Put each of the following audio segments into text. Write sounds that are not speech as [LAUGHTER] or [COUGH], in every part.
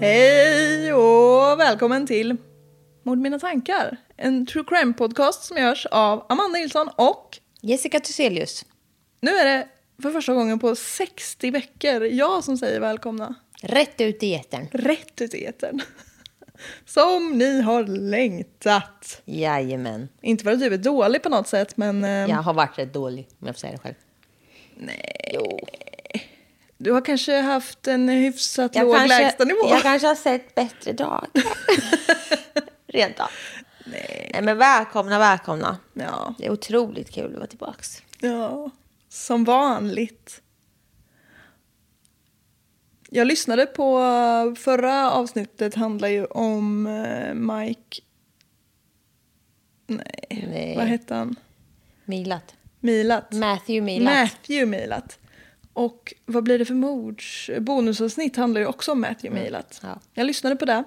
Hej och välkommen till Mord mina tankar. En true crime podcast som görs av Amanda Nilsson och Jessica Thyselius. nu är det för första gången på 60 veckor jag som säger välkomna. Rätt ut i etern. Rätt ut i etern. [LAUGHS] Som ni har längtat. Jajamän. Inte för att du är dålig på något sätt men eh, Jag har varit rätt dålig, om jag får säga det själv. Du har kanske haft en hyfsat Jag låg kanske, lägstanivå. jag kanske har sett bättre dagar. [LAUGHS] Rent av. Nej. men välkomna, välkomna. Ja, Det är otroligt kul att vara tillbaks. ja, som vanligt. Jag lyssnade på förra avsnittet handlar ju om eh, Mike. Nej, Nej. vad hette han? Milat. Milat. Matthew Milat. Matthew Milat. Och vad blir det för mords... Bonusavsnitt handlar ju också om Matthew. Mm. ja. Jag lyssnade på det.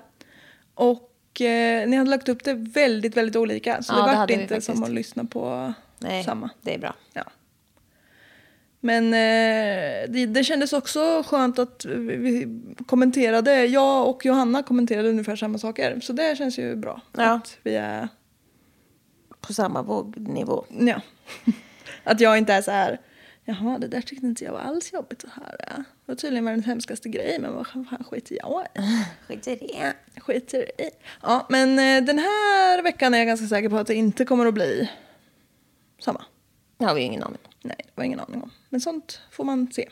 Och eh, ni hade lagt upp det väldigt, väldigt olika. Så Ja, det det vart vi inte som att lyssna på Nej, samma. det är bra. Ja. Men eh, det, det kändes också skönt att vi vi kommenterade, jag och Johanna kommenterade ungefär samma saker. Så det känns ju bra. Ja. Att vi är, På samma vågnivå. ja. [LAUGHS] att jag inte är så här, jaha det där tyckte inte jag var alls jobbigt att höra. Det var tydligen världens hemskaste grej, men vad fan skiter jag i? Skit i skiter i. Ja, men eh, den här veckan är jag ganska säker på att det inte kommer att bli samma. Det har vi ju ingen aning om. Nej, det var ingen aning om. Men sånt får man se.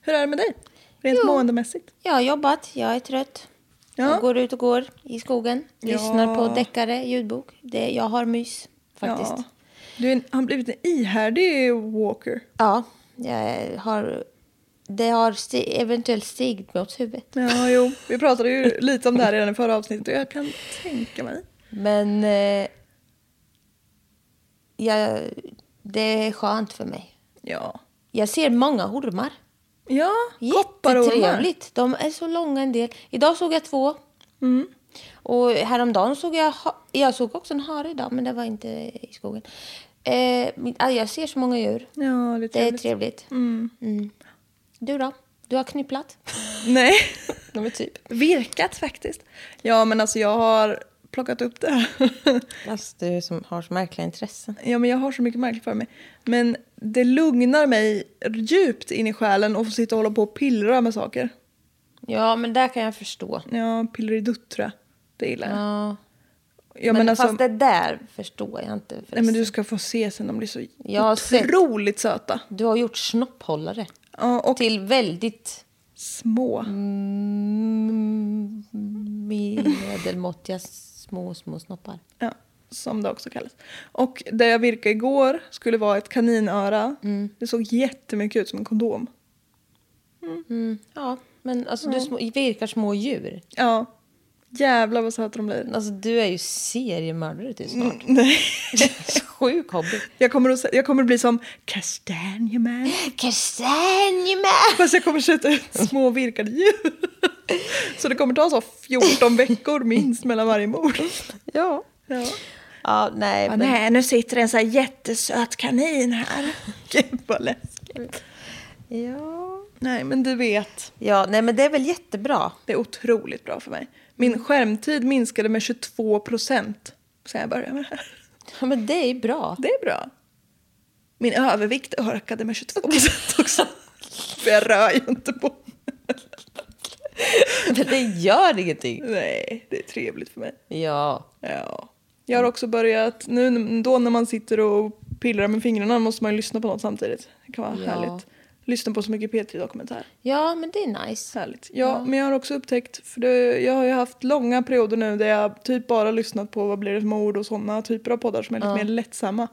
Hur är det med dig? Rent Jo. måendemässigt? Jag har jobbat, jag är trött. Ja. Jag går ut och går i skogen. Ja. Lyssnar på deckare, ljudbok. Det, jag har mys, faktiskt. Ja. Du är en, har blivit en ihärdig walker. Ja, jag har... Det har sti, eventuellt stigit åt huvudet. Ja, jo. Vi pratade ju lite om det här redan i förra avsnittet och jag kan tänka mig. Men... Eh, jag, det är skönt för mig. Ja. Jag ser många ormar. Ja, kopparormar. Jättetrevligt. De är så långa en del. Idag såg jag två. Mm. Och häromdagen såg jag... Jag såg också en hare idag, men det var inte i skogen. Eh, jag ser så många djur. Ja, det är Det är trevligt. trevligt. Mm. Du då? Du har knypplat? [LAUGHS] Nej, [LAUGHS] De är typ. virkat faktiskt. Ja, men alltså jag har plockat upp det. Alltså, [LAUGHS] du som har så märkliga intressen. ja, men jag har så mycket märkligt för mig. Men det lugnar mig djupt in i själen att få sitta och hålla på och pillra med saker. Ja, men där kan jag förstå. Ja, pilleridutt tror jag. Det gillar jag. Ja. Ja, men men alltså, fast det där förstår jag inte. nej, men du ska få se sen, de blir så Jag har sett- otroligt söta. Du har gjort snopphållare. Ja, och Till väldigt små. mm, medelmåttiga små, små snoppar. Ja, som det också kallas. Och det jag virkade igår skulle vara ett kaninöra. Mm. Det såg jättemycket ut som en kondom. Ja, men alltså du små, virkar små djur. Ja, Jävlar vad söta de blir. Alltså du är ju seriemördare till snart. Nej. [LAUGHS] Sjuk hobby. Jag kommer, att, jag kommer att bli som Kastanjeman. Kastanjeman! Fast jag kommer sätta ut små virkade djur. Så det kommer ta så 14 veckor minst mellan varje mord. Ja. Ja. Ja, nej. Ja, men, nej, nu sitter en så här jättesöt kanin här. Gud vad läskigt. ja. Nej, men du vet. ja, nej men det är väl jättebra. Det är otroligt bra för mig. Min skärmtid minskade med 22 procent sen jag började med det här. Ja, men det är bra. Det är bra. Min övervikt ökade med 22 procent också. För jag rör ju inte på Men det gör ingenting. Nej, det är trevligt för mig. Ja. Ja. Jag har också börjat, nu då när man sitter och pillar med fingrarna måste man ju lyssna på något samtidigt. Det kan vara Ja. härligt. Lyssna på så mycket P3-dokumentär. Ja, men det är nice. Härligt. Ja, men jag har också upptäckt, för det, jag har ju haft långa perioder nu där jag typ bara lyssnat på vad blir det för mord och sådana typer av poddar som är lite mer lättsamma.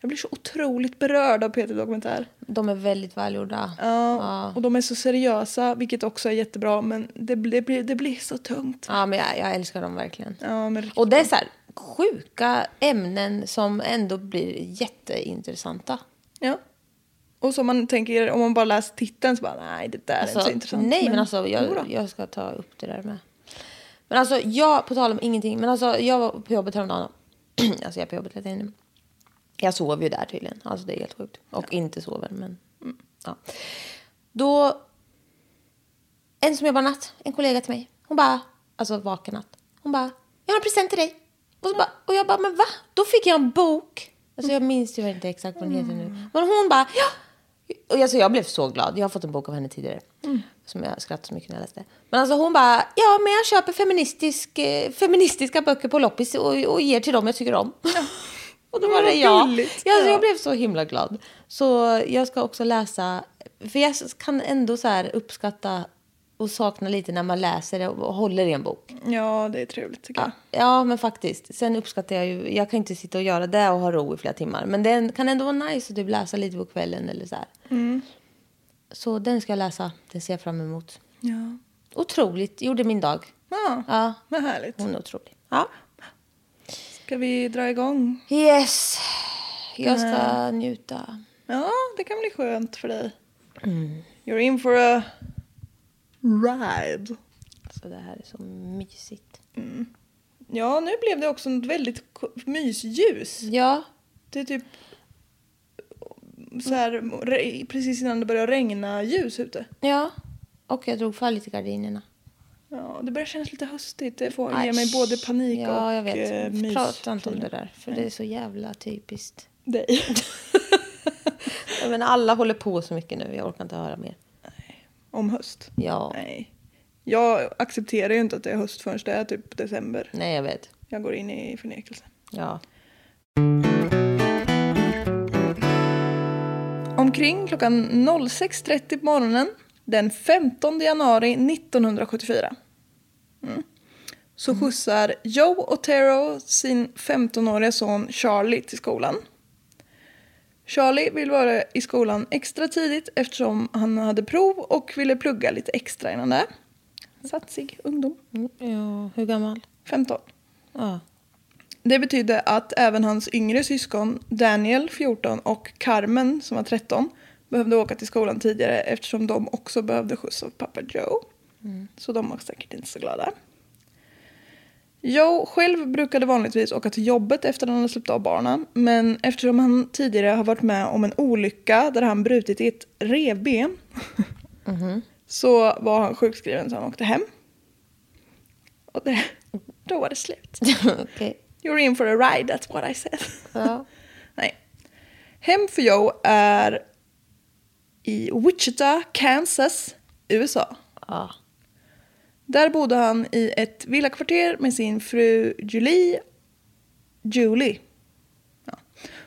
Jag blir så otroligt berörd av P3-dokumentär. De är väldigt välgjorda. Ja, och de är så seriösa, vilket också är jättebra, men det, det, blir, det blir så tungt. Ja, men jag, jag älskar dem verkligen. Ja, men riktigt Och det är så här sjuka ämnen som ändå blir jätteintressanta. Ja. Och så man tänker, om man bara läser titeln så bara, nej det där är inte så intressant. nej, men, alltså Jo jag, jag ska ta upp det där med. Men alltså, jag, på tal om ingenting, men alltså jag var på jobbet häromdagen. [CLEARS THROAT] alltså jag är på jobbet hela tiden. Jag sover ju där tydligen. Alltså det är helt sjukt. Och inte sover, men ja. Då, en som jobbar natt, en kollega till mig. Hon bara, alltså vaken natt. Hon bara, jag har en present till dig. Och, så bara, och jag bara, men va? Då fick jag en bok. Alltså jag minns ju inte exakt vad den heter nu. Men hon bara, ja. Och alltså jag blev så glad. Jag har fått en bok av henne tidigare. Som jag skrattade så mycket när jag läste. Men alltså hon bara, ja men jag köper feministisk, eh, feministiska böcker på loppis och, och ger till dem jag tycker om. [LAUGHS] och då var det jag. gulligt. Ja, alltså, Ja. jag blev så himla glad. Så jag ska också läsa, för jag kan ändå så här uppskatta och sakna lite när man läser det och håller i en bok. Ja, det är trevligt tycker jag. Ja, men faktiskt. Sen uppskattar jag ju, jag kan inte sitta och göra det och ha ro i flera timmar. Men det kan ändå vara nice att typ läsa lite på kvällen eller så här. Så den ska jag läsa, den ser jag fram emot. Ja. Otroligt, gjorde min dag. Ja, Ja, vad härligt. hon är otrolig. Ja. Ska vi dra igång? Yes, jag ska njuta. Ja, det kan bli skönt för dig. You're in for a ride. Så det här är så mysigt. Ja, nu blev det också ett väldigt mysljus. Ja, Det är typ så här, re- precis innan det börjar regna ljus ute. ja. Och jag drog för lite gardinerna. Ja, det börjar kännas lite höstigt. Det får Aj, ge mig både panik ja, och jag vet. eh, mys. Prata inte om det där, för det är så jävla typiskt. Dig. [LAUGHS] Menar, alla håller på så mycket nu, jag orkar inte höra mer. Om höst. Ja, Nej. Jag accepterar ju inte att det är höst förrän det är typ december. nej jag vet. Jag går in i förnekelse. Ja. Omkring klockan 06.30 på morgonen den 15 januari 1974 mm. så skjutsar Joe Otero sin 15-åriga son Charlie till skolan. Charlie vill vara i skolan extra tidigt eftersom han hade prov och ville plugga lite extra innan det. Satsig ungdom. Mm, ja. Hur gammal? 15. Ja. Det betydde att även hans yngre syskon Daniel, 14, och Carmen, som var 13, behövde åka till skolan tidigare eftersom de också behövde skjuts av pappa Joe. Så de var säkert inte så glada. Joe själv brukade vanligtvis åka till jobbet efter att han hade släppt av barnen. Men eftersom han tidigare har varit med om en olycka där han brutit i ett revben så var han sjukskriven så han åkte hem. Och det, då var det slut. [LAUGHS] Okej. You're in for a ride, that's what I said. Ja. [LAUGHS] Nej. Hem för Joe är i Wichita, Kansas, USA. Ja. Där bodde han i ett villakvarter med sin fru Julie. Julie. Ja.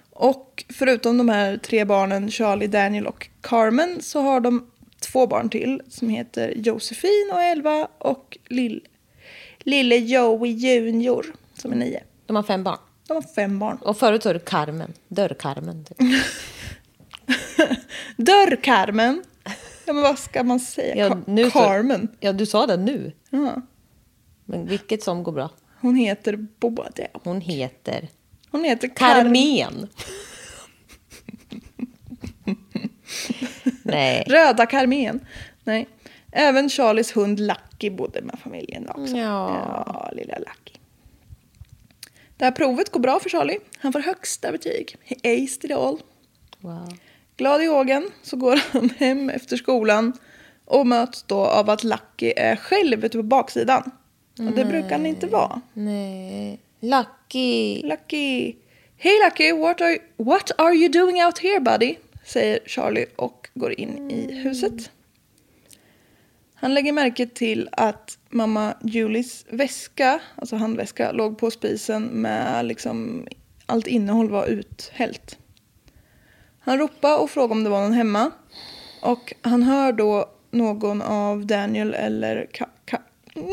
Och förutom de här tre barnen, Charlie, Daniel och Carmen, så har de två barn till som heter Josefin och är 11 och lill, lille Joey Junior som är 9. De har fem barn. De har fem barn. Och förut var det Carmen. Dörr-Carmen. Typ. [LAUGHS] Dörrkarmen. Ja men vad ska man säga? Ja, nu så- Carmen. Ja, du sa det nu. Ja. Men vilket som går bra? Hon heter båda. Hon heter Hon heter. Carmen. [LAUGHS] Nej. Röda Carmen. Nej. Även Charlies hund Lucky bodde med familjen också. Ja. ja, lilla Lucky. Det här provet går bra för Charlie. Han får högsta betyg. He aced it all. Wow. Glad i hågen så går [LAUGHS] han hem efter skolan och möts då av att Lucky är själv ute på baksidan. Och det brukar han inte vara. Nej. Lucky. Lucky. Hey Lucky, what are, what are you doing out here buddy? Säger Charlie och går in i huset. Han lägger märke till att mamma Julies väska, alltså handväska, låg på spisen med liksom allt innehåll var uthällt. Han ropar och frågar om det var någon hemma. Och han hör då någon av Daniel eller Ka... Ka mm.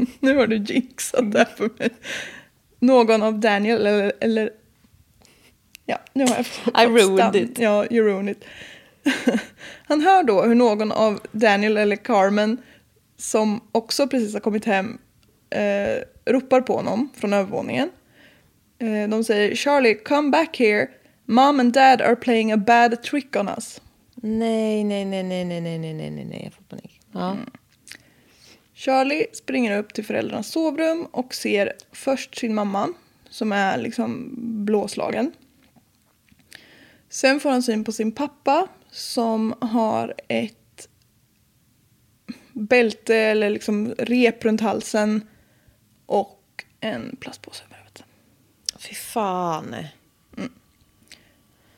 [LAUGHS] nu har du jinxat det här för mig. Någon av Daniel eller... eller ja, nu har jag fått I ruined it. Ja, you ruined it. [LAUGHS] Han hör då hur någon av Daniel eller Carmen som också precis har kommit hem eh, ropar på honom från övervåningen. Eh, de säger Charlie, come back here. Mom and dad are playing a bad trick on us. Nej, nej, nej, nej, nej, nej, nej, nej, nej, nej, jag får panik. Ja. Charlie springer upp till föräldrarnas sovrum och ser först sin mamma som är liksom blåslagen. Sen får han syn på sin pappa som har ett bälte eller liksom rep runt halsen och en plastpåse. Fy fan.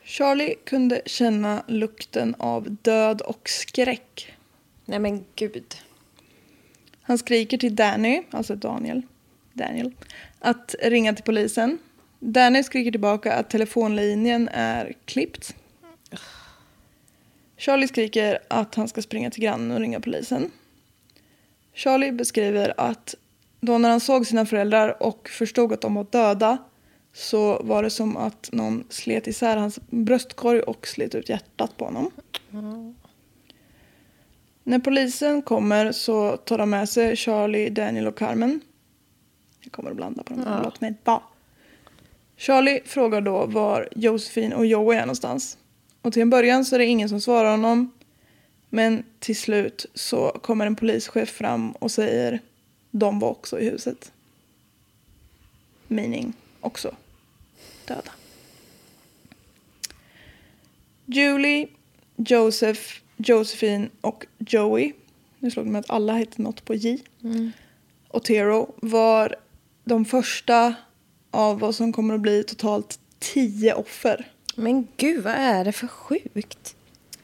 Charlie kunde känna lukten av död och skräck. Nej men gud. Han skriker till Danny, alltså Daniel, Daniel, att ringa till polisen. Danny skriker tillbaka att telefonlinjen är klippt. Charlie skriker att han ska springa till grannen och ringa polisen. Charlie beskriver att då när han såg sina föräldrar och förstod att de var döda så var det som att någon slet isär hans bröstkorg och slet ut hjärtat på honom. När polisen kommer så tar de med sig Charlie, Daniel och Carmen. Jag kommer att blanda på dem. Ja. Låt mig vara. Charlie frågar då var Josefin och Joey är någonstans. Och till en början så är det ingen som svarar honom. Men till slut så kommer en polischef fram och säger de var också i huset. Meaning också döda. Julie, Joseph, Josephine och Joey. Nu slog det mig att alla hette något på J. Och Tero var de första av vad som kommer att bli totalt tio offer. Men gud, vad är det för sjukt?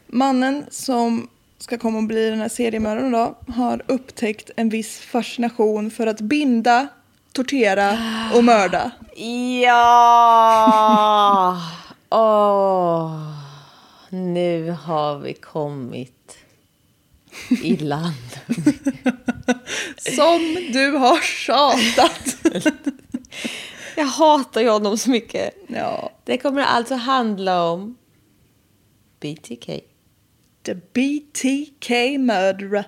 Mannen som ska komma och bli den här seriemördaren då har upptäckt en viss fascination för att binda, tortera och mörda. Ja! Åh, nu har vi kommit i land. [LAUGHS] Som du har tjatat. Jag hatar ju honom så mycket. ja, Det kommer alltså handla om BTK. the BTK murderer.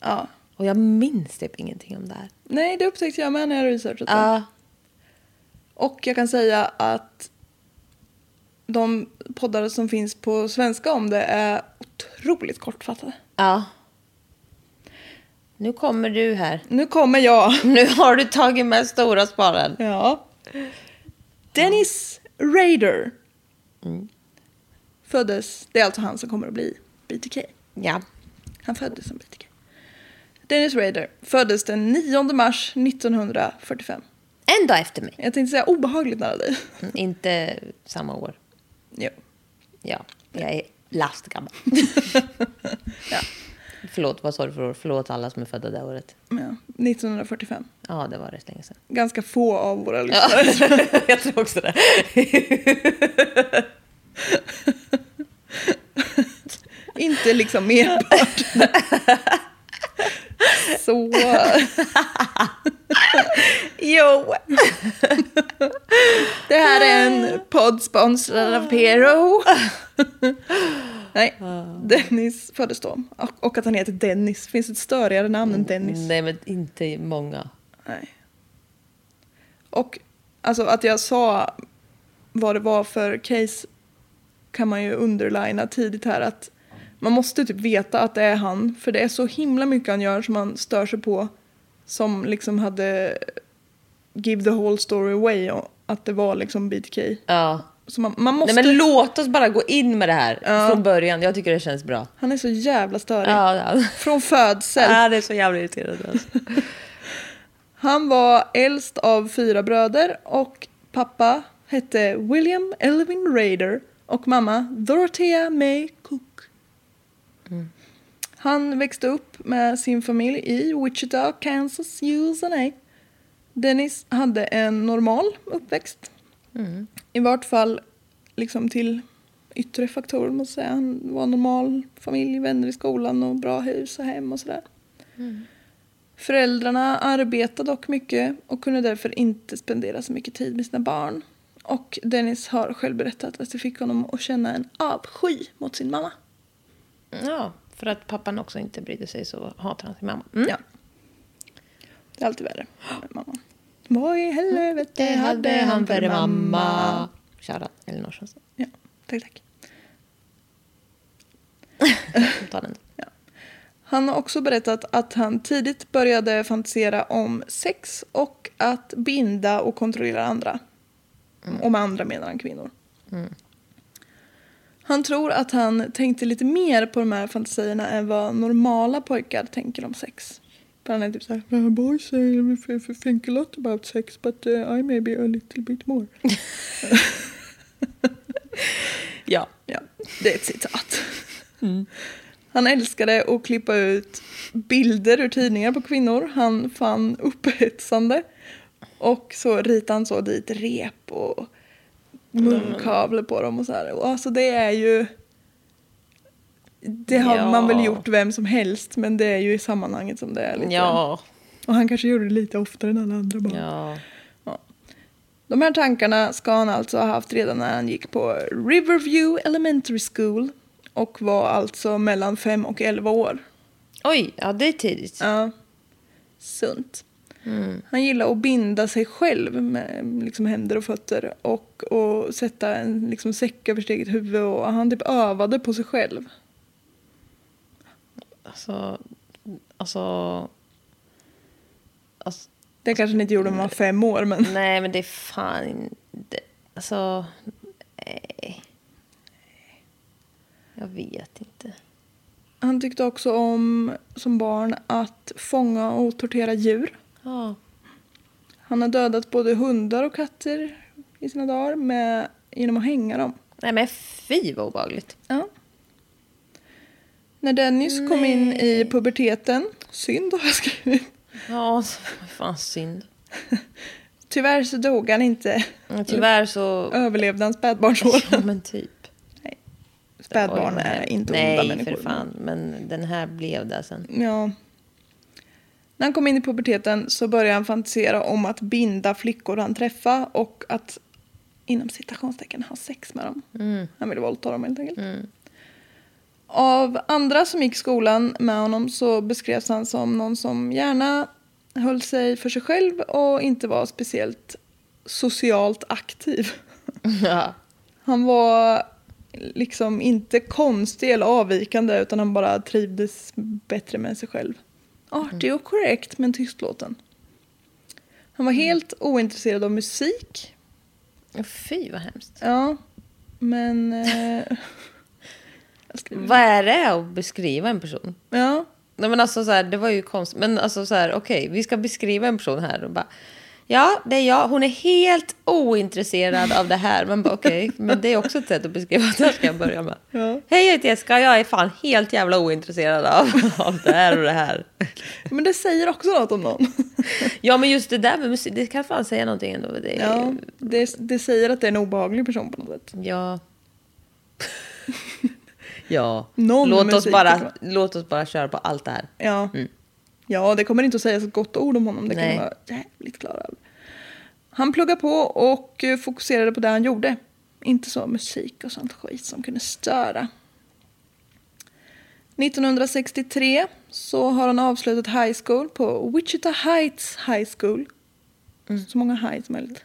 Ja. Och jag minns typ ingenting om det här. Nej, det upptäckte jag med när jag researchat det. Ja, Och jag kan säga att de poddar som finns på svenska om det är otroligt kortfattade. ja. Nu kommer du här. Nu kommer jag. [LAUGHS] Nu har du tagit med stora sparen. Ja. Dennis Rader. Föddes, det är alltså han som kommer att bli BTK. Ja. Han föddes som BTK. Dennis Rader föddes den 9 mars 1945. En dag efter mig. Jag tänkte säga obehagligt nära dig. [LAUGHS] Mm, Inte samma år. Jo. Ja, jag är lastgammal. [LAUGHS] Ja. Förlåt, vad sa du för år? Förlåt alla som är födda det året. ja. 1945. Ja, det var rätt länge sedan. Ganska få av våra lyssnare. [LAUGHS] jag tror också det. Inte liksom merpart. Så. Jo! Det här är en podd sponsrad av Pero. Nej, Dennis föddes då. Och, att han heter Dennis. Finns ett störigare namn än Dennis? Nej, men inte många. Nej. Och alltså att jag sa vad det var för case kan man ju underlina tidigt här att man måste typ veta att det är han för det är så himla mycket han gör som man stör sig på som liksom hade give the whole story away och att det var liksom BTK. Ja. Så man, man måste... Nej, men låt oss bara gå in med det här från början. Jag tycker det känns bra. Han är så jävla störig. Ja, ja. [LAUGHS] Från födsel. ja det är så jävla irriterande. Alltså. [LAUGHS] Han var äldst av fyra bröder och pappa hette William Elvin Raider och mamma Dorothea May Cook. Han växte upp med sin familj i Wichita, Kansas, USA. Dennis hade en normal uppväxt. I vart fall liksom till yttre faktorer måste säga. Han var normal familj, vänner i skolan och bra hus och hem och sådär. Föräldrarna arbetade dock mycket och kunde därför inte spendera så mycket tid med sina barn. Och Dennis har själv berättat att det fick honom att känna en avsky mot sin mamma. Ja, för att pappan också inte brydde sig så hatar han sin mamma. Mm. Ja. Det är alltid värre med mamma. Vad i helvete Det hade han för mamma. Shoutout Elinor Svensson. Ja, tack tack. [LAUGHS] Ta den. Han har också berättat att han tidigt började fantisera om sex och att binda och kontrollera andra. Och med andra menar han kvinnor. Han tror att han tänkte lite mer på de här fantasierna än vad normala pojkar tänker om sex. För han är typ såhär, "Uh, boys if think a lot about sex but uh, I maybe a little bit more. [LAUGHS] Ja. Ja, det är ett citat. Han älskade att klippa ut bilder ur tidningar på kvinnor han fann upphetsande. Och så ritade han så dit rep och munkavle på dem och så här. Och alltså det är ju... Det har Ja. man väl gjort vem som helst men det är ju i sammanhanget som det är lite. Ja. Och han kanske gjorde det lite oftare än alla andra barn. Ja. De här tankarna ska han alltså ha haft redan när han gick på Riverview Elementary School och var alltså mellan 5 och 11 år. Oj, ja det är tidigt. Ja. Sunt. Han gillar att binda sig själv med liksom händer och fötter och, och sätta en liksom säck över sitt eget huvud och han typ övade på sig själv. Alltså, alltså, alltså Det kanske han inte gjorde när han var fem år men nej men det är fan det, alltså, nej. Jag vet inte. han tyckte också om som barn att fånga och tortera djur. Ja. Han har dödat både hundar och katter i sina dagar med, genom att hänga dem. Nej men fy vad obehagligt. Ja. När Dennis kom in i puberteten, synd har jag skrivit. Ja, fan synd. [LAUGHS] Tyvärr så dog han inte. Men Tyvärr så, Överlevde han spädbarnsåren. ja men typ. Spädbarn Oj, är inte Nej, onda människor. för fan. Men den här blev det sen. Ja. När han kom in i puberteten så började han fantisera om att binda flickor han träffade och att inom citationstecken ha sex med dem. Han ville våldta dem helt enkelt. Av andra som gick i skolan med honom så beskrevs han som någon som gärna höll sig för sig själv och inte var speciellt socialt aktiv. [LAUGHS] Ja. Han var liksom inte konstig eller avvikande utan han bara trivdes bättre med sig själv. Artig och korrekt men tystlåten. Han var helt ointresserad av musik. Fy vad hemskt. Ja, men... Eh, [LAUGHS] Vad är det att beskriva en person? ja, Nej, men alltså så här, det var ju konstigt. Men alltså så här, okej, vi ska beskriva en person här och bara. Ja, det är jag. Hon är helt ointresserad av det här. Men bara okej, men det är också ett sätt att beskriva att jag ska börja med. Ja. Hej, jag heter Jessica. Jag är fan helt jävla ointresserad av, av det här och det här. men det säger också något om någon. Ja, men just det där med musik, det kan fan säga någonting ändå. Det, Ja, det, det säger att det är en obehaglig person på något sätt. Ja. ja. Någon låt, oss bara, låt oss bara köra på allt det här. Ja. Ja, det kommer inte att sägas ett gott ord om honom. Det kan Nej. vara jävligt klar över. Han pluggade på och eh, fokuserade på det han gjorde. Inte så musik och sånt skit som kunde störa. 1963 så har han avslutat high school på Wichita Heights High School. Så många high som möjligt.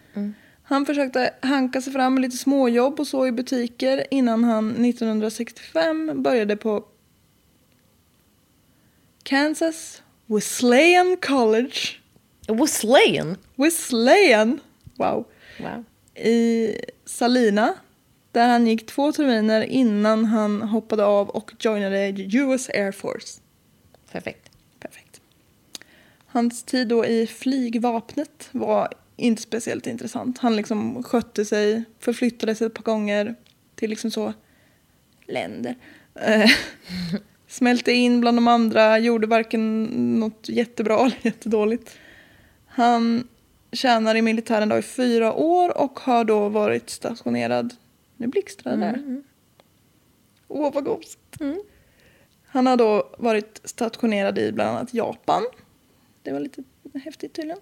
Han försökte hanka sig fram med lite småjobb och så i butiker innan han 1965 började på Kansas Wesleyan College. Wesleyan. Wesleyan! Wow. Wow. I Salina. Där han gick två terminer innan han hoppade av och joinade US Air Force. Perfekt. Perfekt. Hans tid då i flygvapnet var inte speciellt intressant. Han liksom skötte sig, förflyttade sig ett par gånger till liksom så länder. [LAUGHS] Smälte in bland de andra, gjorde varken något jättebra [LAUGHS] eller jättedåligt. Han tjänar i militären då i fyra år och har då varit stationerad... Nu blixtrar det där. Åh, vad gosigt. Han har då varit stationerad i bland annat Japan. Det var lite häftigt tydligen.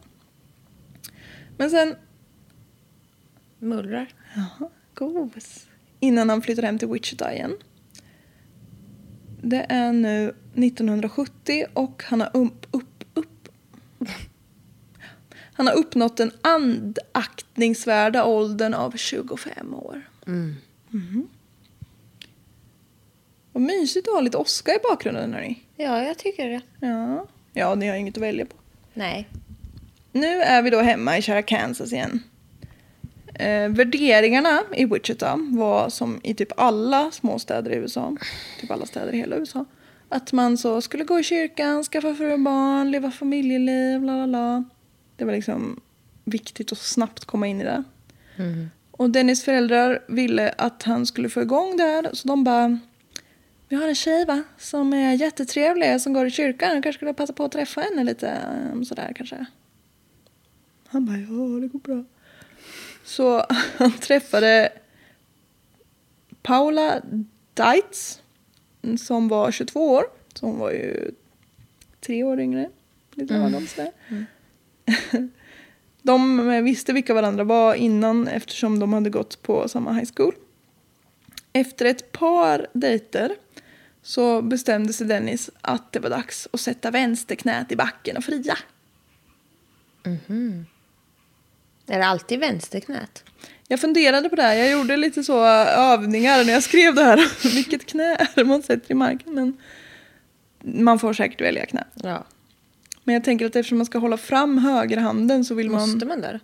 Men sen, Mullrar. gos. Innan han flyttar hem till Wichita igen. Det är nu 1970 och han har upp, upp, upp. Han har uppnått den andaktningsvärda åldern av 25 år. Mhm. Vad mysigt att ha lite Oscar i bakgrunden, hörni. Ja, jag tycker det. Ja. ja, ni har inget att välja på. Nej. Nu är vi då hemma i kära Kansas igen. Eh, värderingarna i Wichita var som i typ alla småstäder i USA, typ alla städer i hela USA, att man så skulle gå i kyrkan, skaffa fru och barn, leva familjeliv, la la la. Det var liksom viktigt att snabbt komma in i det. Och Dennis föräldrar ville att han skulle få igång det här, så de bara vi har en tjej va, som är jättetrevlig som går i kyrkan. Jag kanske skulle passa på att träffa henne lite um, sådär kanske. Han bara, ja det går bra. Så [LAUGHS] han träffade Paula Deitz som var 22 år. Så hon var ju tre år yngre. Lite lagom sådär. [LAUGHS] De visste vilka varandra var innan eftersom de hade gått på samma high school. Efter ett par dejter så bestämde sig Dennis att det var dags att sätta vänsterknät i backen och fria. Är det alltid vänsterknät? Jag funderade på det här. Jag gjorde lite så övningar när jag skrev det här. [LAUGHS] Vilket knä är det man sätter i marken? Men man får säkert välja knä. Ja. Men jag tänker att eftersom man ska hålla fram högerhanden så vill Måste man... man där?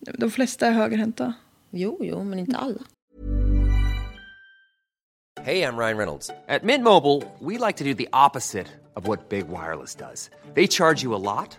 De flesta är högerhänta. Jo, jo, men inte alla. Hey, I'm Ryan Reynolds. At Mint Mobile, we like to do the opposite of what Big Wireless does. They charge you a lot,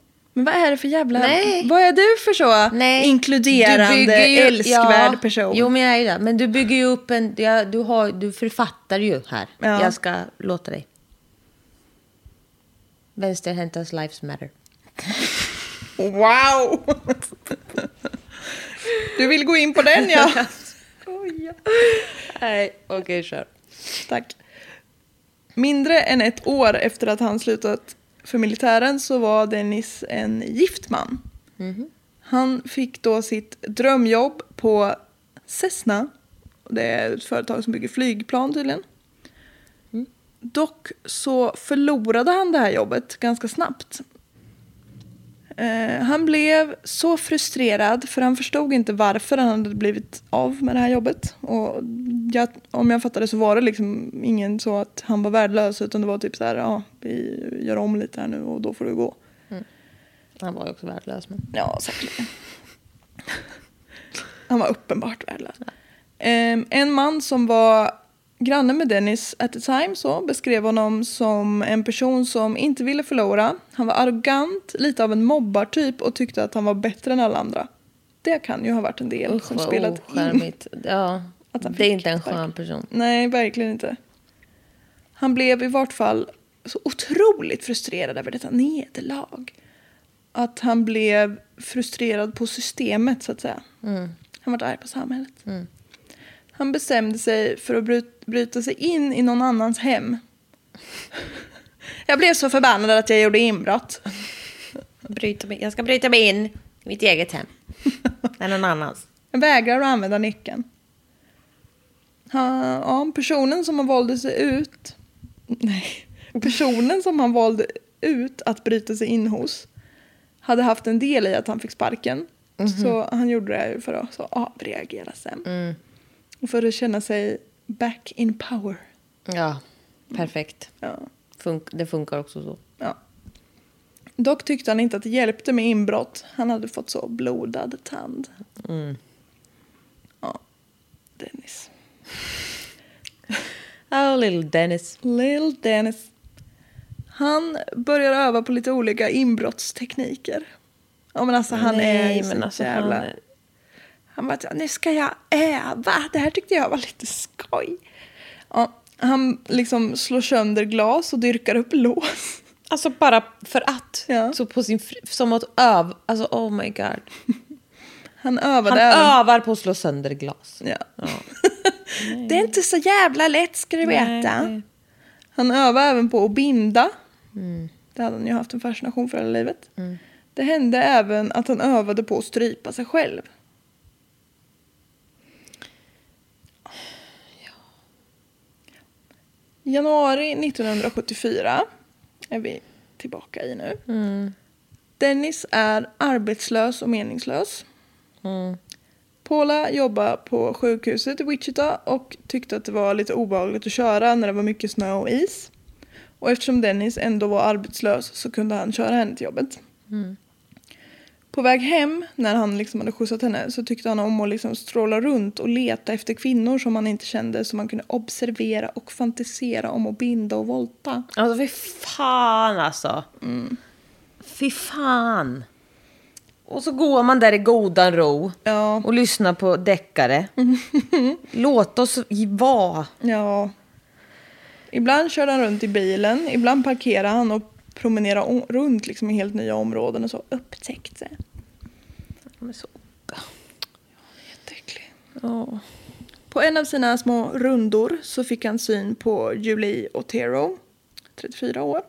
Men vad är det för jävla... Nej. Vad är du för så Nej. inkluderande, ju- älskvärd ja, person? Jo, men jag är ju det. Men du bygger ju upp en... Ja, du, har, du författar ju här. Ja. Jag ska låta dig. Vänsterhäntas lives matter. Wow! Du vill gå in på den ja. [LAUGHS] Nej, okej, kör. Tack. Mindre än ett år efter att han slutat för militären så var Dennis en gift man. Han fick då sitt drömjobb på Cessna. Det är ett företag som bygger flygplan tydligen. Dock så förlorade han det här jobbet ganska snabbt. Eh, han blev så frustrerad för han förstod inte varför han hade blivit av med det här jobbet. Och jag, om jag fattade så var det liksom ingen så att han var värdelös utan det var typ så här, ja, vi gör om lite här nu och då får du gå. Han var ju också värdelös. Men... Ja, säkerligen. Han var uppenbart värdelös. Ehm, en man som var granne med Dennis at the time så beskrev honom som en person som inte ville förlora. Han var arrogant, lite av en mobbartyp och tyckte att han var bättre än alla andra. Det kan ju ha varit en del som Usch, spelat in. Ja, [LAUGHS] Att han det är inte en skön person. Nej, verkligen inte. Han blev i vart fall så otroligt frustrerad över detta nederlag. Att han blev frustrerad på systemet, så att säga. Han var arg på samhället. Han bestämde sig för att bryt- bryta sig in i någon annans hem. Jag blev så förbannad att jag gjorde inbrott. Bryta mig, jag ska bryta mig in i mitt eget hem. Än någon annans. Jag vägrar att använda nyckeln. Ja, personen som han valde sig ut... Nej. Personen som han valde ut att bryta sig in hos hade haft en del i att han fick sparken. Så han gjorde det för att så, avreagera sen. Och för att känna sig back in power. Ja, perfekt. Ja. Funk, det funkar också så. Ja. Dock tyckte han inte att det hjälpte med inbrott. Han hade fått så blodad tand. Ja, Dennis. [LAUGHS] Oh, little Dennis. Little Dennis. Han börjar öva på lite olika inbrottstekniker. Ja men alltså han är Nej, så men alltså, jävla... han Han, bara, nu ska jag öva. Det här tyckte jag var lite skoj. Ja, han liksom slår sönder glas och dyrkar upp lås. Alltså bara för att. Ja. Så på sin som att öva. Alltså oh my god. Han övade Han även... övar på att slå sönder glas. Ja. [LAUGHS] det är inte så jävla lätt ska du veta. Nej. Han övade även på att binda. Det hade han ju haft en fascination för hela livet. Det hände även att han övade på att strypa sig själv. Januari 1974 är vi tillbaka i nu. Dennis är arbetslös och meningslös. Paula jobbar på sjukhuset i Wichita och tyckte att det var lite obehagligt att köra när det var mycket snö och is. Och eftersom Dennis ändå var arbetslös så kunde han köra henne till jobbet. På väg hem, när han liksom hade skjutsat henne, så tyckte han om att liksom stråla runt och leta efter kvinnor som han inte kände som han kunde observera och fantisera om att binda och volta. Alltså fy fan alltså. Fy fan. Och så går man där i godan ro Ja, och lyssnar på deckare. [LAUGHS] Låt oss vara. ja. Ibland körde han runt i bilen, ibland parkerade han och promenerade o- runt liksom i helt nya områden och så upptäckte. De är så... Jätteäcklig. Ja. På en av sina små rundor så fick han syn på Julie Otero, 34 år,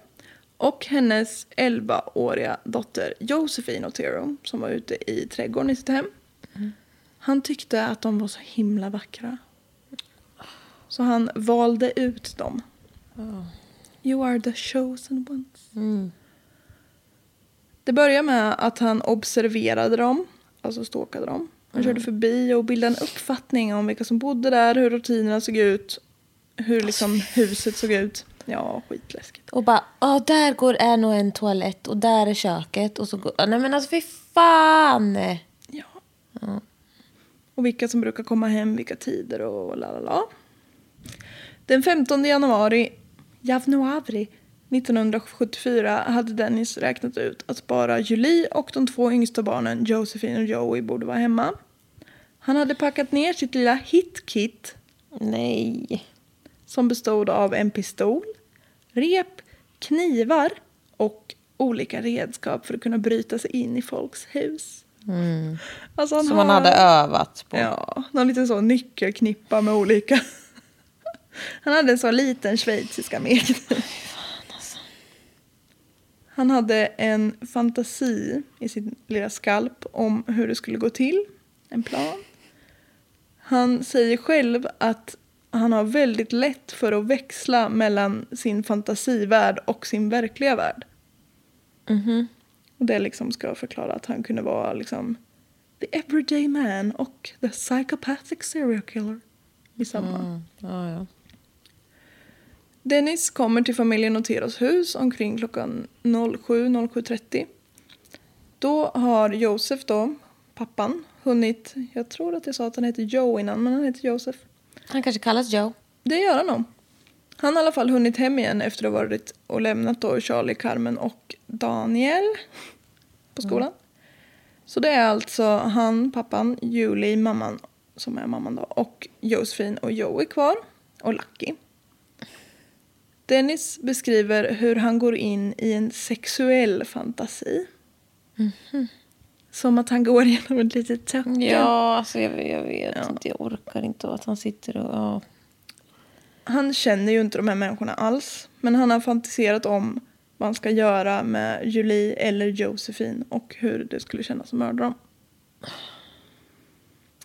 och hennes 11-åriga dotter Josephine Otero som var ute i trädgården i sitt hem. Han tyckte att de var så himla vackra. Så han valde ut dem. You are the chosen ones. Det började med att han observerade dem, alltså stalkade dem. Han körde förbi och bildade en uppfattning om vilka som bodde där, hur rutinerna såg ut, hur liksom huset såg ut. Ja, skitläskigt. Och bara, ja där går är nog en toalett och där är köket. Och så går, nej men alltså fy fan. Ja. Och vilka som brukar komma hem, vilka tider och la la la. Den 15 januari, januari 1974 hade Dennis räknat ut att bara Julie och de två yngsta barnen, Josephine och Joey, borde vara hemma. Han hade packat ner sitt lilla hitkit Nej. som bestod av en pistol, rep, knivar och olika redskap för att kunna bryta sig in i folks hus. Alltså han Som har- hade övat på. Ja, någon liten så nyckelknippa med olika... Han hade en så liten schweizisk armékniv. Han hade en fantasi i sin lilla skalp om hur det skulle gå till. En plan. Han säger själv att han har väldigt lätt för att växla mellan sin fantasivärld och sin verkliga värld. Och det liksom ska förklara att han kunde vara liksom the everyday man och the psychopathic serial killer. i samma. Ja, ja. Dennis kommer till familjen Oteros hus omkring klockan 07.07.30. Då har Josef då, pappan, hunnit, jag tror att jag sa att han heter Joe innan, men han heter Josef. Han kanske kallas Joe. Det gör han nog. Han har i alla fall hunnit hem igen efter att ha varit och lämnat då Charlie, Carmen och Daniel på skolan. Så det är alltså han, pappan, Julie, mamman, som är mamman då, och Josefin och Joey kvar, och Lucky. Dennis beskriver hur han går in i en sexuell fantasi. Som att han går [LAUGHS] genom ett litet töcken. Ja, alltså jag, jag vet inte. Jag orkar inte att han sitter och... Ja. Han känner ju inte de här människorna alls. Men han har fantiserat om vad han ska göra med Julie eller Josefin och hur det skulle kännas att mörda dem.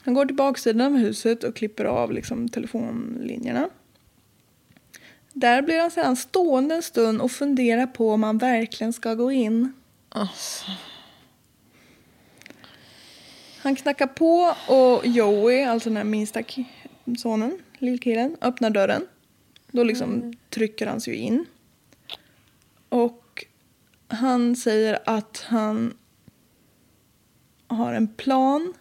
Han går till baksidan av huset och klipper av liksom telefonlinjerna. Där blir han sedan stående en stund och funderar på om han verkligen ska gå in. Alltså. Han knackar på och Joey, alltså den här minsta sonen, lillkillen, öppnar dörren. Då liksom trycker han sig in. Och han säger att han har en plan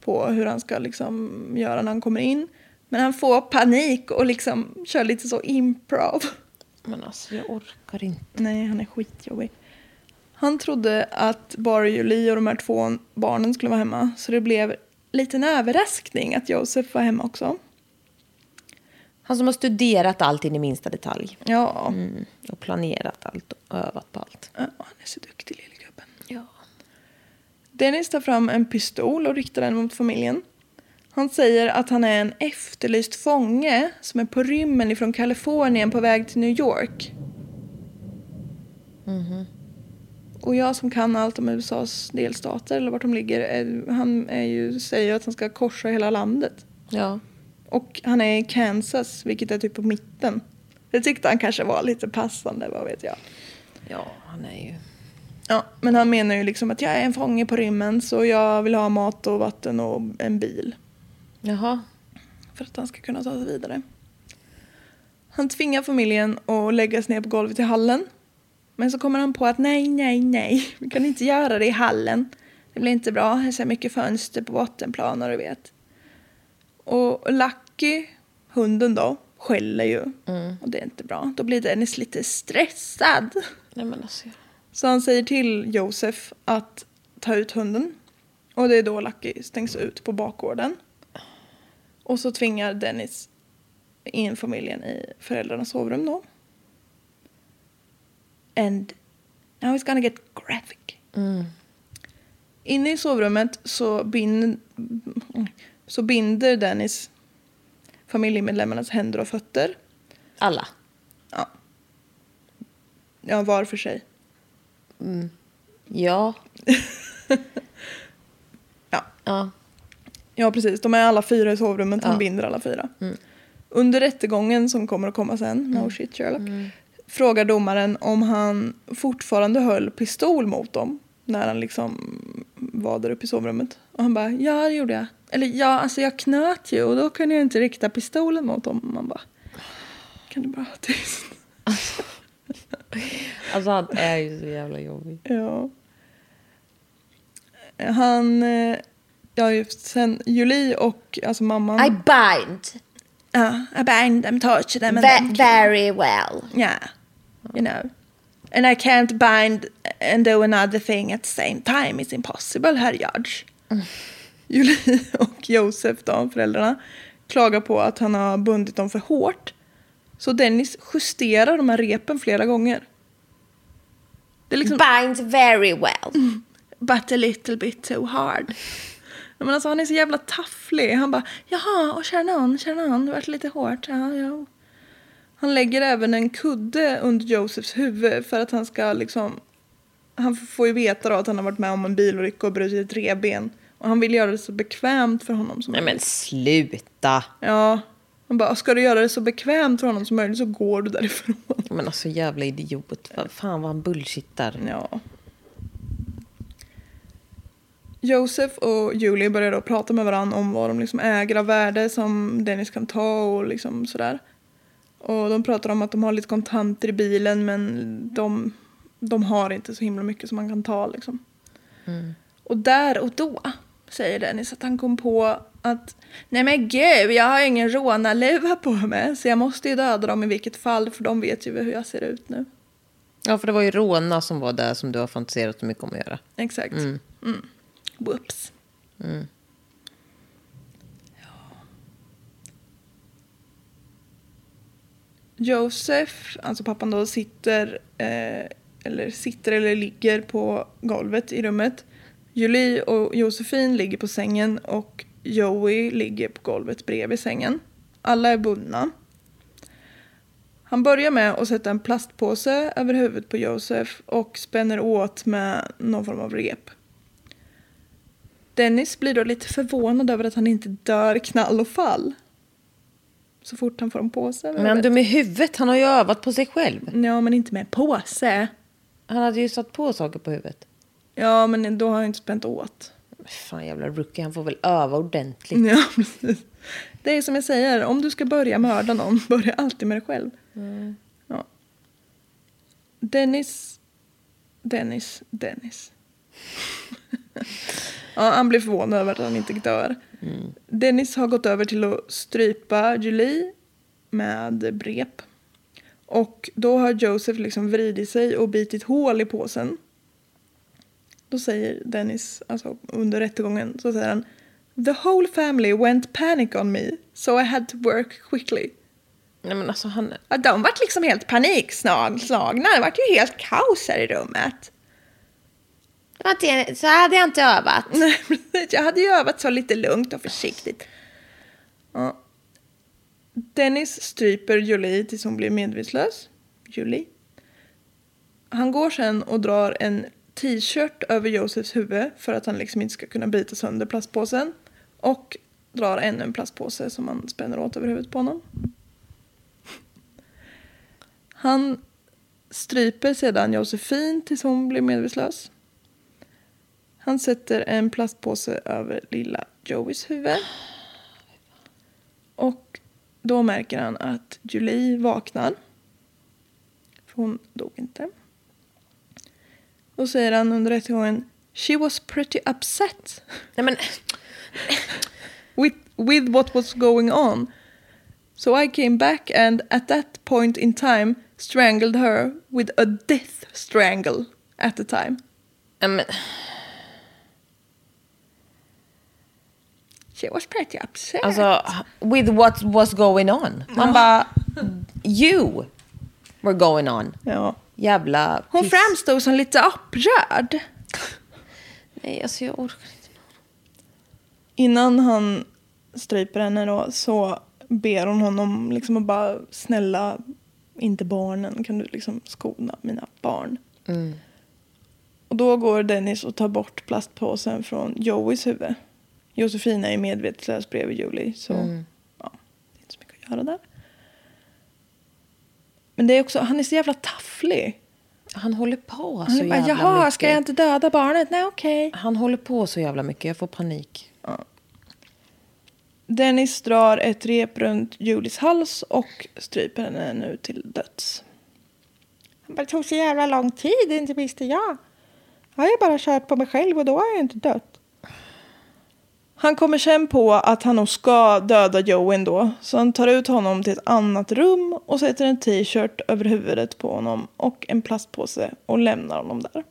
på hur han ska liksom göra när han kommer in. Men han får panik och liksom kör lite så improv. Men alltså jag orkar inte. Nej, han är skitjobbig. Han trodde att bara Julie och de här två barnen skulle vara hemma. Så det blev lite en överraskning att Josef var hemma också. Han som har studerat allt in i minsta detalj. Ja, Mm. Och planerat allt och övat på allt. ja han är så duktig lille gubben. Ja. Dennis tar fram en pistol och riktar den mot familjen. Han säger att han är en efterlyst fånge som är på rymmen ifrån Kalifornien på väg till New York. Och jag som kan allt om USAs delstater eller vart de ligger, är, han är ju, säger att han ska korsa hela landet. Ja. Och han är i Kansas, vilket är typ på mitten. Det tyckte han kanske var lite passande, vad vet jag. Ja, han är ju... Ja, men han menar ju liksom att jag är en fånge på rymmen så jag vill ha mat och vatten och en bil. Jaha. För att han ska kunna ta sig vidare. Han tvingar familjen att lägga sig ner på golvet i hallen. Men så kommer han på att nej, nej, nej, vi kan inte göra det i hallen. Det blir inte bra, det är så mycket fönster på bottenplaner du vet. Och Lucky, hunden då, skäller ju. Och det är inte bra. Då blir Dennis lite stressad. Nej men alltså. Så han säger till Josef att ta ut hunden. Och det är då Lucky stängs ut på bakgården. Och så tvingar Dennis in familjen i föräldrarnas sovrum då. And now it's gonna get graphic. Inne i sovrummet så, bin, så binder Dennis familjemedlemmarnas händer och fötter. Alla. Ja. Ja, var för sig. [LAUGHS] Ja. Ja. Ja. Ja, precis. De är alla fyra i sovrummet. Han Ja. binder alla fyra. Under rättegången som kommer att komma sen, no shit Sherlock, frågar domaren om han fortfarande höll pistol mot dem när han liksom var där uppe i sovrummet. Och han bara, ja det gjorde jag. Eller ja, alltså jag knöt ju och då kunde jag inte rikta pistolen mot dem. Man bara, kan du bara ha tyst? [LAUGHS] Alltså han är ju så jävla jobbig. Ja. Han, ja just sen Julie och alltså mamman. I bind Ja, I bind them, torture them and ve- then very well. Yeah, you know. And I can't bind and do another thing at the same time. It's impossible, herr Judge. [LAUGHS] Julie och Josef, de föräldrarna, klagar på att han har bundit dem för hårt. Så Dennis justerar de här repen flera gånger. Det liksom, Binds very well. but a little bit too hard. Men alltså, han är så jävla tafflig. Han bara, jaha, och känner någon, känner någon, det vart lite hårt. Ja, ja. Han lägger även en kudde under Josefs huvud för att han ska liksom... Han får ju veta då att han har varit med om en bilolycka och brutit ett revben. Och han vill göra det så bekvämt för honom som Nej men möjligt. sluta. Ja. Han bara, ska du göra det så bekvämt för honom som möjligt så går du därifrån. Men alltså jävla idiot. Fan vad han bullshittar. Ja. Joseph och Julie börjar då prata med varandra om vad de liksom äger av värde som Dennis kan ta och liksom sådär. Och de pratar om att de har lite kontanter i bilen men de, de har inte så himla mycket som man kan ta liksom. Och där och då säger Dennis att han kom på att nej men gud, jag har ingen rånarluva på mig så jag måste ju döda dem i vilket fall för de vet ju hur jag ser ut nu. Ja, för det var ju råna som var där som du har fantiserat så mycket om att göra. Exakt. Mm. Whoops. Ja. Josef, alltså pappan då, sitter, eh, eller sitter eller ligger på golvet i rummet. Julie och Josefin ligger på sängen och Joey ligger på golvet bredvid sängen. Alla är bundna. Han börjar med att sätta en plastpåse över huvudet på Josef och spänner åt med någon form av rep. Dennis blir då lite förvånad över att han inte dör knall och fall. Så fort han får en påse Men dum i huvudet, han har ju övat på sig själv. Ja, men inte med påse. Han hade ju satt på saker på huvudet. Ja, men då har han inte spänt åt. Fan jävla rookie, han får väl öva ordentligt. Ja, [LAUGHS] precis. Det är som jag säger, om du ska börja mörda någon, [LAUGHS] börja alltid med dig själv. Ja. Dennis, Dennis, Dennis. [LAUGHS] ja, han blir förvånad över att han inte dör. Dennis har gått över till att strypa Julie med brep. Och då har Joseph liksom vridit sig och bitit hål i påsen. Då säger Dennis, alltså under rättegången, så säger han The whole family went panic on me, so I had to work quickly. Nej men alltså han... Ja, de vart liksom helt panikslagna. Det vart ju helt kaos här i rummet. Så hade jag inte övat. [LAUGHS] Nej. Jag hade ju övat så lite lugnt och försiktigt. Ja. Dennis stryper Julie tills hon blir medvetslös. Julie. Han går sen och drar en t-shirt över Josefs huvud för att han liksom inte ska kunna bita sönder plastpåsen. Och drar ännu en plastpåse som han spänner åt över huvudet på honom. Han stryper sedan Josefin tills hon blir medvetslös. Han sätter en plastpåse över lilla Joeys huvud. Och då märker han att Julie vaknar. För hon dog inte. Då säger han under rättegången She was pretty upset Nej men... with, with what was going on. So I came back and at that point in time strangled her with a death strangle at the time. Men... She was pretty upset. Alltså, with what was going on. Man bara... You were going on. ja. Jävla Hon piss. framstod som lite upprörd. Nej, alltså jag orkar inte. Innan han stryper henne då så ber hon honom liksom att bara snälla, inte barnen, kan du liksom skona mina barn? Och då går Dennis och tar bort plastpåsen från Joeys huvud. Josefina är medvetslös bredvid Julie så ja, det är inte så mycket att göra där. Men det är också, han är så jävla tafflig. Han håller på Han så bara, jävla jaha, mycket. ska jag inte döda barnet? Nej, okej. Han håller på så jävla mycket. Jag får panik. Dennis drar ett rep runt Julies hals och stryper henne nu till döds. Han bara, det tog så jävla lång tid, inte visste jag. Jag har ju bara kört på mig själv och då har jag inte dött. Han kommer sen på att han nog ska döda Joe ändå. Så han tar ut honom till ett annat rum och sätter en t-shirt över huvudet på honom och en plastpåse och lämnar honom där.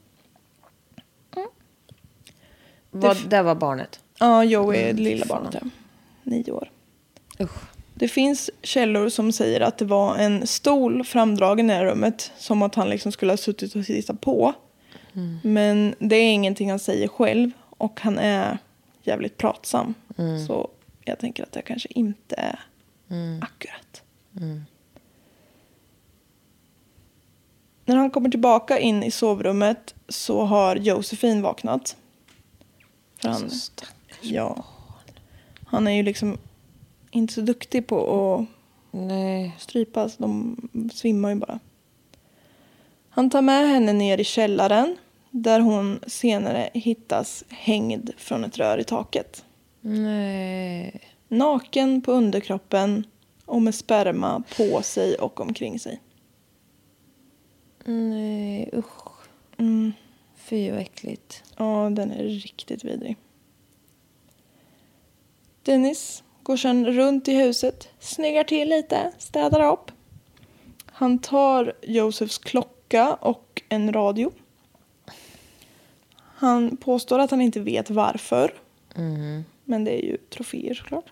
Vad, där var barnet. Ja, Joe är det lilla barnet. Ja. Nio år. Usch. Det finns källor som säger att det var en stol framdragen i det här rummet. Som att han liksom skulle ha suttit och tittat på. Men det är ingenting han säger själv. Och han är jävligt pratsam. Så jag tänker att det kanske inte är akkurat. När han kommer tillbaka in i sovrummet så har Josefin vaknat. För han, ja, han är ju liksom inte så duktig på att Nej. strypas. De svimmar ju bara. Han tar med henne ner i källaren Där hon senare hittas hängd från ett rör i taket. Nej. Naken på underkroppen och med sperma på sig och omkring sig. Nej, usch. Mm. Fy vad äckligt. Ja, den är riktigt vidrig. Dennis går sedan runt i huset, snyggar till lite, städar upp. Han tar Josefs klocka och en radio. Han påstår att han inte vet varför. Men det är ju troféer såklart.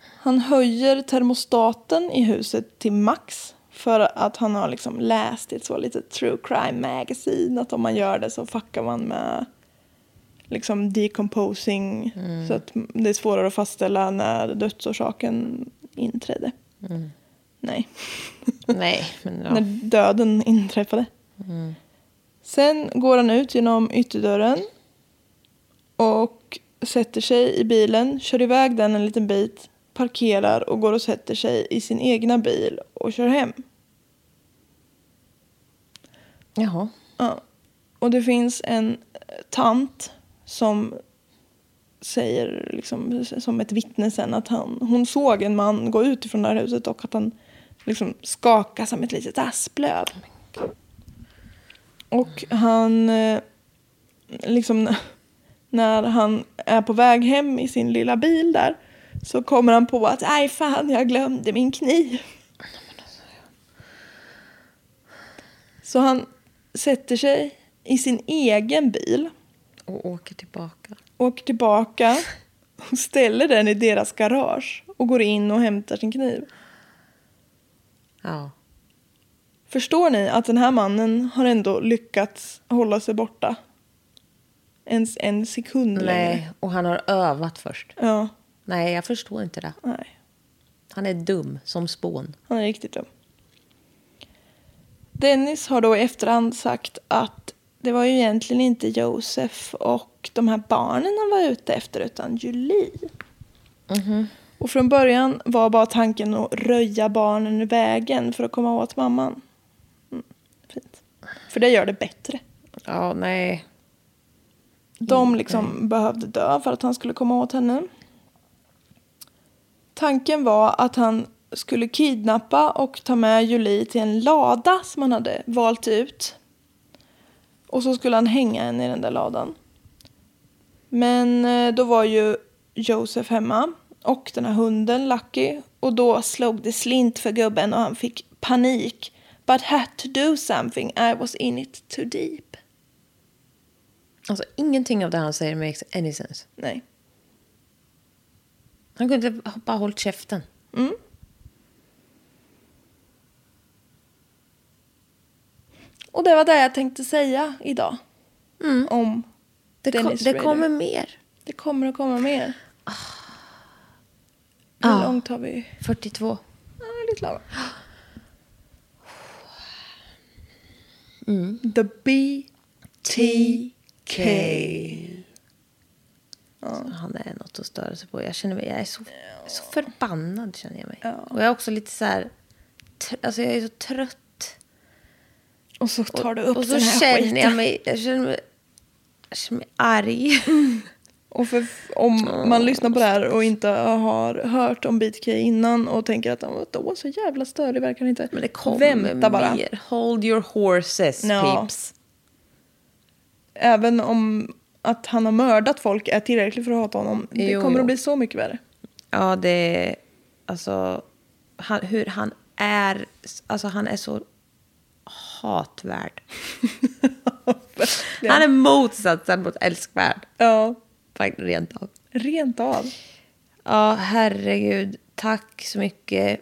Han höjer termostaten i huset till max för att han har liksom läst i ett så litet true crime magazine att om man gör det så fuckar man med liksom decomposing så att det är svårare att fastställa när dödsorsaken inträdde. Nej, Nej, men [LAUGHS] ja. när döden inträffade. Sen går han ut genom ytterdörren och sätter sig i bilen, kör iväg den en liten bit, parkerar och går och sätter sig i sin egna bil och kör hem. Jaha. Ja. Och det finns en tant som säger liksom, som ett vittne sen att han, hon såg en man gå ut ifrån det här huset och att han liksom skakade som ett litet asplöv. Och han, eh, liksom [LAUGHS] när han är på väg hem i sin lilla bil där så kommer han på att nej fan jag glömde min kniv. Så han sätter sig i sin egen bil Och åker tillbaka. åker tillbaka [LAUGHS] och ställer den i deras garage och går in och hämtar sin kniv. Ja. Förstår ni att den här mannen har ändå lyckats hålla sig borta? En, en sekund längre. Nej, och han har övat först. Ja, Nej, jag förstår inte det. nej. Han är dum som spån. Han är riktigt dum. Dennis har då i efterhand sagt att det var ju egentligen inte Josef och de här barnen han var ute efter utan Julie. Och från början var bara tanken att röja barnen ur vägen för att komma åt mamman. Mm. För det gör det bättre. Ja, nej. De liksom behövde dö för att han skulle komma åt henne. Tanken var att han skulle kidnappa och ta med Julie till en lada som han hade valt ut. Och så skulle han hänga henne i den där ladan. Men eh, då var ju Josef hemma och den här hunden Lucky och då slog det slint för gubben och han fick panik. But had to do something, I was in it too deep. Alltså, ingenting av det han säger makes any sense. Nej. Han kunde bara hållit käften. Och det var det jag tänkte säga idag. Om Det, kom, det kommer mer. Det kommer att komma mer. Hur Ah. långt har vi? 42. Ja, lite lagom. The BTK. Han är något att störa sig på. Jag känner mig, jag är så, är så förbannad känner jag mig. Och jag är också lite så här, alltså jag är så trött. Och så tar du upp och så den här känner skiten. jag mig, jag känner mig, jag känner mig arg. Och för, om man lyssnar på det här och inte har hört om BTK innan och tänker att då så jävla störig verkar han inte. Men det kommer Vänta bara. mer. Hold your horses, Ja. peeps. Även om att han har mördat folk är tillräckligt för att hata honom. Det Jo, kommer jo. att bli så mycket värre. Ja, det är... Alltså, han, hur han är... Alltså, han är så hatvärd. [LAUGHS] Han är motsatsen mot älskvärd. Ja, rent av. rent av. Ja, herregud. Tack så mycket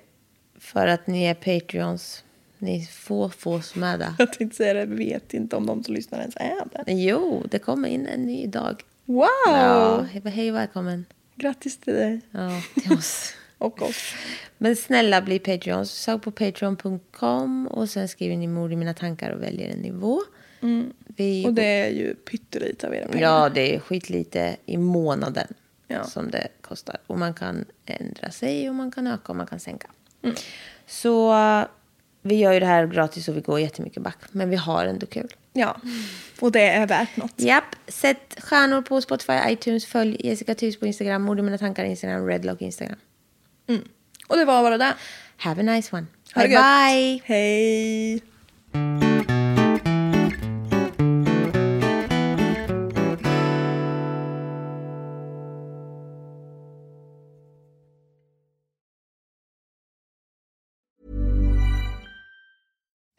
för att ni är Patreons. Ni få, få som är det. Jag tänkte säga det, vet inte om de som lyssnar ens är det. Jo, det kommer in en ny dag. Wow! Ja, hej, hej välkommen. Grattis till dig Ja, till oss. [LAUGHS] och oss. Men snälla bli Patreons. Sök på patreon.com och sen skriver ni mord i mina tankar och väljer en nivå. Vi, Och det är ju pyttelite av era pengar. Ja, det är skitlite i månaden Ja. som det kostar. Och man kan ändra sig och man kan öka och man kan sänka. Så vi gör ju det här gratis och vi går jättemycket back. Men vi har ändå kul. Ja, och det är värt något. Japp, sätt stjärnor på Spotify, iTunes, följ Jessica Thys på Instagram, Mord i mina tankar Instagram, Redlock Instagram. Och det var bara det. Have a nice one. Ha bye bye! Hej!